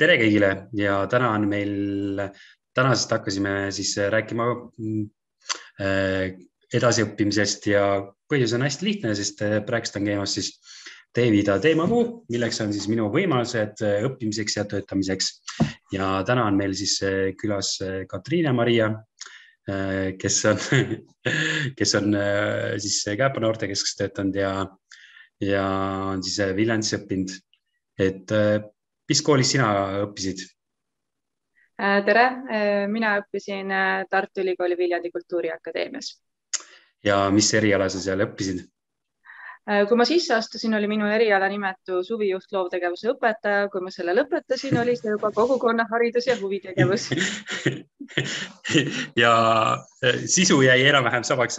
tere kõigile ja täna on meil, tänasest hakkasime siis rääkima äh, edasiõppimisest ja põhjus on hästi lihtne, sest äh, praegust on käimas siis Davida teemakuu, milleks on siis minu võimalused äh, õppimiseks ja töötamiseks. ja täna on meil siis külas Katriine Maria, kes on, kes on siis Kääpa noortekeskuses töötanud ja, ja on siis Viljandis õppinud. et mis koolis sina õppisid? Äh, tere, äh, mina õppisin äh, Tartu Ülikooli Viljandi Kultuuriakadeemias. ja mis eriala sa seal õppisid? kui ma sisse astusin, oli minu eriala nimetus huvijuht loovtegevuse õpetaja, kui ma selle lõpetasin, oli see juba kogukonnaharidus ja huvitegevus ja sisu jäi enam-vähem samaks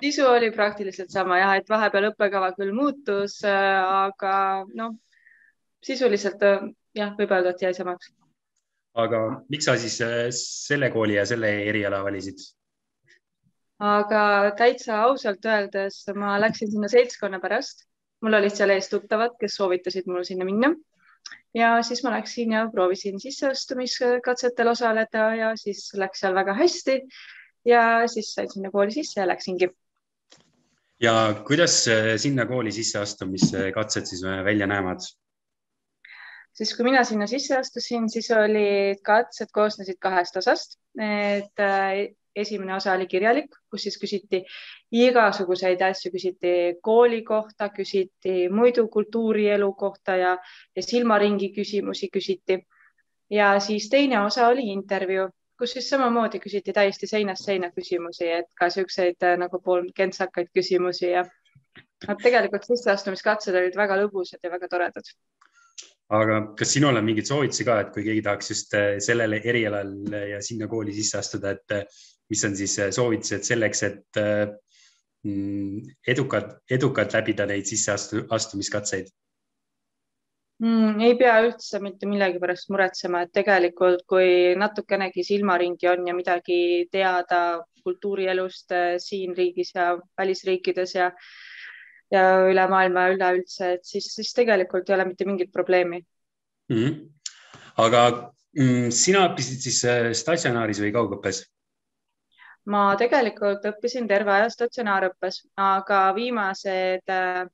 sisu oli praktiliselt sama jah, et vahepeal õppekava küll muutus, aga noh, sisuliselt äh, jah, võib öelda, et jäi samaks. aga miks sa siis äh, selle kooli ja selle eriala valisid? aga täitsa ausalt öeldes ma läksin sinna seltskonna pärast, mul olid seal ees tuttavad, kes soovitasid mul sinna minna ja siis ma läksin ja proovisin sisseastumiskatsetel osaleda ja siis läks seal väga hästi. ja siis sain sinna kooli sisse ja läksingi. ja kuidas äh, sinna kooli sisseastumiskatsed siis välja näevad? Siis kui mina sinna sisse astusin, siis olid katsed koosnesid kahest osast. et äh, esimene osa oli kirjalik, kus siis küsiti igasuguseid asju, küsiti kooli kohta, küsiti muidu kultuurielu kohta ja, ja silmaringi küsimusi küsiti. ja siis teine osa oli intervjuu, kus siis samamoodi küsiti täiesti seinast seina küsimusi, et ka siukseid äh, nagu pool kentsakaid küsimusi ja nad tegelikult sisseastumiskatsed olid väga lõbusad ja väga toredad aga kas sinul on mingeid soovitusi ka, et kui keegi tahaks just äh, sellele erialal ja sinna kooli sisse astuda, et äh, mis on siis äh, soovitused selleks, et mm, edukalt, edukalt läbida neid sisseastumiskatseid mm,? ei pea üldse mitte millegi pärast muretsema, et tegelikult, kui natukenegi silmaringi on ja midagi teada kultuurielust siin riigis ja välisriikides ja ja üle maailma üleüldse, et siis, siis tegelikult ei ole mitte mingit probleemi mm. -hmm. aga mm, sina õppisid siis äh, statsionaaris või kaugõppes? ma tegelikult õppisin terve aja statsionaarõppes, aga viimased äh,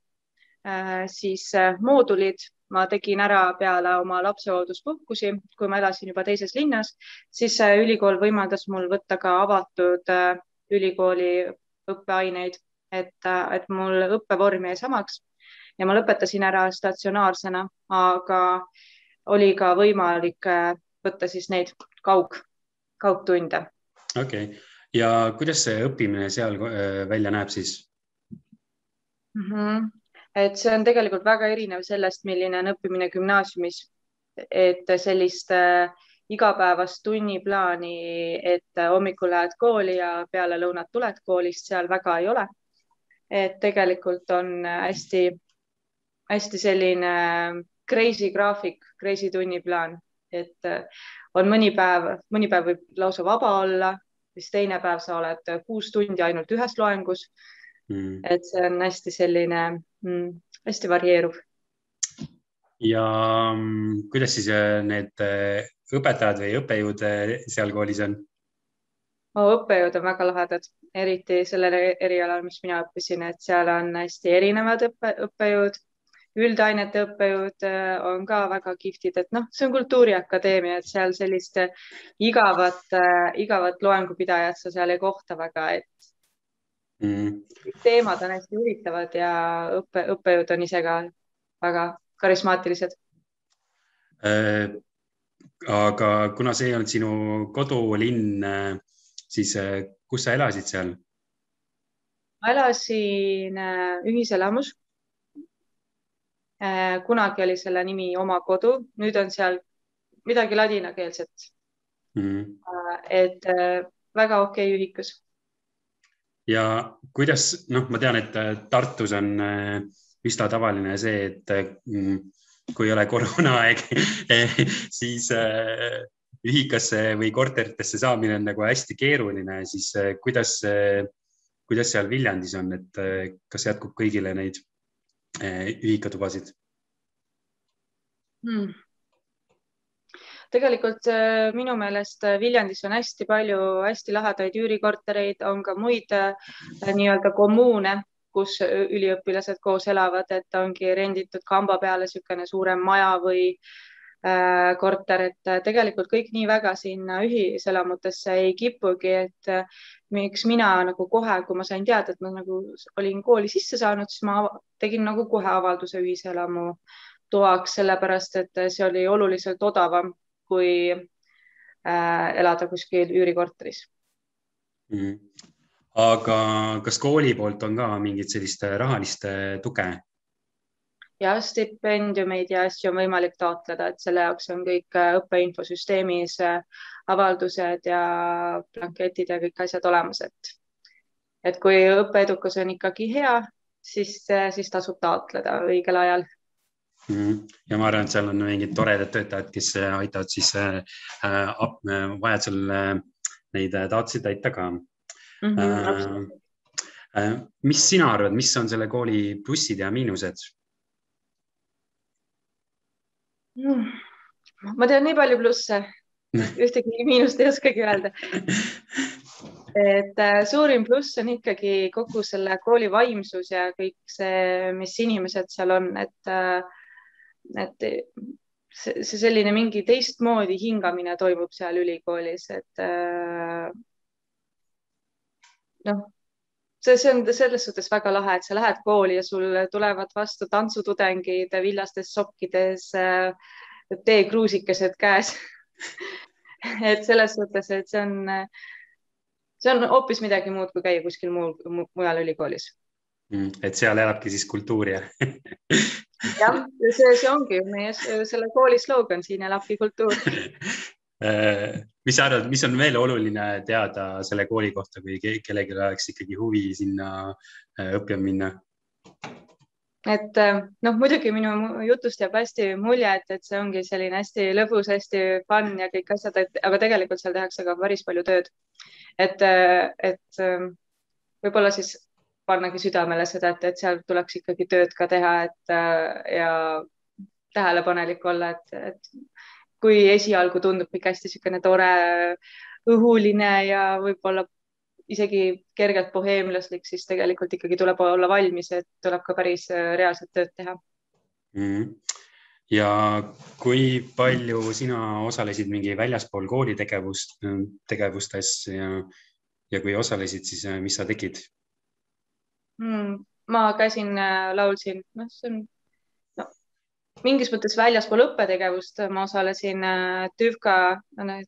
äh siis äh, moodulid ma tegin ära peale oma lapsehoolduspuhkusi, kui ma elasin juba teises linnas, siis ülikool võimaldas mul võtta ka avatud ülikooli õppeaineid et, et mul õppevorm jäi samaks ja ma lõpetasin ära statsionaarsena, aga oli ka võimalik äh, võtta siis neid kaug, kaugtunde. okei okay., ja kuidas see õppimine seal äh, välja näeb siis mm? -hmm. et see on tegelikult väga erinev sellest, milline on õppimine gümnaasiumis. et sellist äh, igapäevast tunniplaani, et hommikul lähed kooli ja peale lõunat tuled koolist, seal väga ei ole et tegelikult on hästi-hästi selline crazy graafik, crazy tunniplaan, et äh, on mõni päev, mõni päev võib lausa vaba olla, siis teine päev sa oled kuus tundi ainult ühes loengus mm.. et see on hästi selline mm, hästi varieeruv. ja mm, kuidas siis äh, need äh, õpetajad või õppejõud seal koolis on? Õppejõud on väga lahedad, eriti sellel erialal, mis mina õppisin, et seal on hästi erinevad õppe, õppejõud. üldainete õppejõud äh, on ka väga kihvtid, et noh, see on Kultuuriakadeemia, et seal sellist igavat, äh, igavat loengupidajat sa seal ei kohta väga, et mm. teemad on hästi huvitavad ja õppe, õppejõud on ise ka väga karismaatilised äh,. aga kuna see on sinu kodulinn äh, siis äh, kus sa elasid seal? ma elasin äh, ühiselamus. Äh, kunagi oli selle nimi Oma kodu, nüüd on seal midagi ladinakeelset mm. -hmm. et väga okei okay ühikus. ja kuidas, noh, ma tean, et Tartus on üsna tavaline see, et mm, kui ei ole koroonaaeg siis ühikasse või korteritesse saamine on nagu hästi keeruline, siis eh, kuidas, kuidas seal Viljandis on, et eh, kas jätkub kõigile neid eh, ühikatubasid hmm.? tegelikult minu meelest Viljandis on hästi palju hästi lahedaid üürikortereid, on ka muid nii-öelda kommuune, kus üliõpilased koos elavad, et ongi renditud kamba peale niisugune suurem maja või korter, et tegelikult kõik nii väga sinna ühiselamutesse ei kipugi, et miks mina nagu kohe, kui ma sain teada, et ma nagu olin kooli sisse saanud, siis ma tegin nagu kohe avalduse ühiselamu toaks, sellepärast et see oli oluliselt odavam kui äh, elada kuskil üürikorteris mm. -hmm. aga kas kooli poolt on ka mingit sellist rahalist tuge? Ja stipendiumeid ja asju on võimalik taotleda, et selle jaoks on kõik äh, õppeinfosüsteemis äh, avaldused ja blanketid ja kõik asjad olemas, et et kui õppeedukus on ikkagi hea, siis, siis tasub taotleda õigel ajal Mhm. ja ma arvan, et seal on mingid toredad töötajad, kes äh, aitavad siis äh, äh, vajadusel äh, neid äh, taotlusi täita ka mm. -hmm, äh, mis sina arvad, mis on selle kooli plussid ja miinused mm.? Ma tean nii palju plusse, ühtegi miinust ei oskagi öelda. Et äh, suurim pluss on ikkagi kogu selle kooli vaimsus ja kõik see, mis inimesed seal on, et äh, et see, see selline mingi teistmoodi hingamine toimub seal ülikoolis, et äh, noh, see, see on selles suhtes väga lahe, et sa lähed kooli ja sul tulevad vastu tantsutudengid villastes sokkides, äh, teekruusikesed käes et selles suhtes, et see on, see on hoopis midagi muud, kui käia kuskil muul, mujal ülikoolis mm,. et seal elabki siis kultuur ja jah, see, see ongi meie selle kooli slogan, siin elabki kultuur mis sa arvad, mis on veel oluline teada selle kooli kohta, kui kellelgi oleks ikkagi huvi sinna äh, õppima minna? et äh, noh, muidugi minu jutust jääb hästi mulje, et, et see ongi selline hästi lõbus, hästi fun ja kõik asjad, et aga tegelikult seal tehakse ka päris palju tööd. et, et võib-olla siis pannagi südamele seda, et, et seal tuleks ikkagi tööd ka teha, et äh, ja tähelepanelik olla, et, et kui esialgu tundub kõik hästi niisugune tore, õhuline ja võib-olla isegi kergelt boheemlaslik, siis tegelikult ikkagi tuleb olla valmis, et tuleb ka päris äh, reaalset tööd teha mm.. ja kui palju sina osalesid mingi väljaspool kooli tegevust, tegevustes ja, ja kui osalesid, siis äh, mis sa tegid? mm,? ma käisin, äh, laulsin, noh, see on mingis mõttes väljaspool õppetegevust, ma osalesin äh, TÜVKA,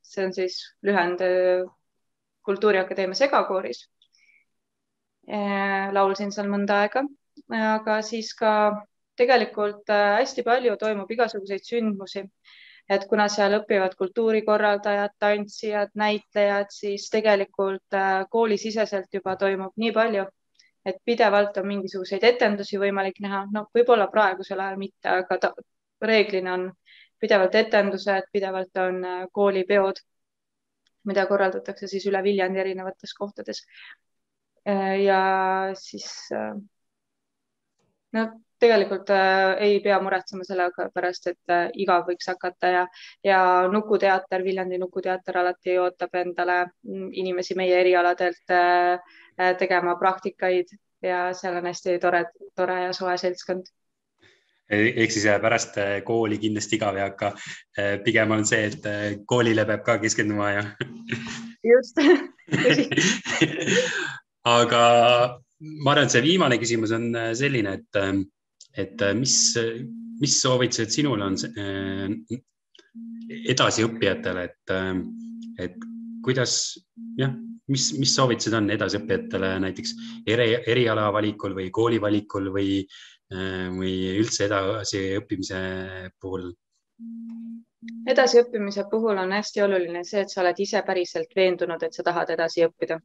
see on siis lühend äh, Kultuuriakadeemia segakooris. laulsin seal mõnda aega, aga siis ka tegelikult hästi palju toimub igasuguseid sündmusi et kuna seal õpivad kultuurikorraldajad, tantsijad, näitlejad, siis tegelikult koolisiseselt juba toimub nii palju et pidevalt on mingisuguseid etendusi võimalik näha, no võib-olla praegusel ajal mitte, aga ta, reeglina on pidevalt etendused, pidevalt on äh, koolipeod, mida korraldatakse siis üle Viljandi erinevates kohtades. Äh, ja siis äh, no tegelikult äh, ei pea muretsema selle pärast, et äh, igav võiks hakata ja, ja Nukuteater, Viljandi Nukuteater alati ootab endale mm, inimesi meie erialadelt äh, tegema praktikaid ja seal on hästi tore, tore ja soe seltskond ehk siis pärast kooli kindlasti igav ei hakka. pigem on see, et koolile peab ka keskenduma ja. just aga ma arvan, et see viimane küsimus on selline, et et äh, mis, mis soovitused sinul on äh, edasiõppijatele, et, äh, et kuidas jah, mis, mis soovitused on edasiõppijatele näiteks eri, eriala valikul või kooli valikul või, või üldse edasiõppimise puhul? edasiõppimise puhul on hästi oluline see, et sa oled ise päriselt veendunud, et sa tahad edasi õppida.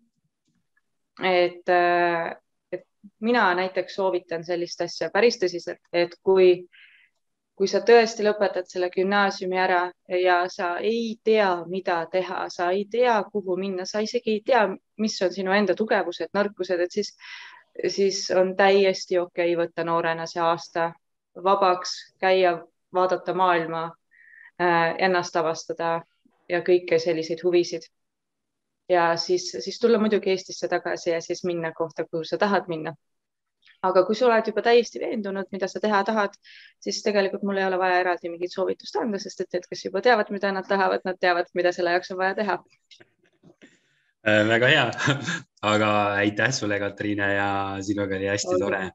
et mina näiteks soovitan sellist asja päris tõsiselt, et kui, kui sa tõesti lõpetad selle gümnaasiumi ära ja sa ei tea, mida teha, sa ei tea, kuhu minna, sa isegi ei tea, mis on sinu enda tugevused, nõrkused, et siis, siis on täiesti okei okay võtta noorena see aasta vabaks, käia, vaadata maailma äh, ennast avastada ja kõiki selliseid huvisid. ja siis, siis tulla muidugi Eestisse tagasi ja siis minna kohta, kuhu sa tahad minna aga kui sa oled juba täiesti veendunud, mida sa teha tahad, siis tegelikult mul ei ole vaja eraldi mingit soovitust anda, sest et need, kes juba teavad, mida nad tahavad, nad teavad, mida selle jaoks on vaja teha. Äh, väga hea, aga aitäh sulle, Katriine ja sinuga oli hästi tore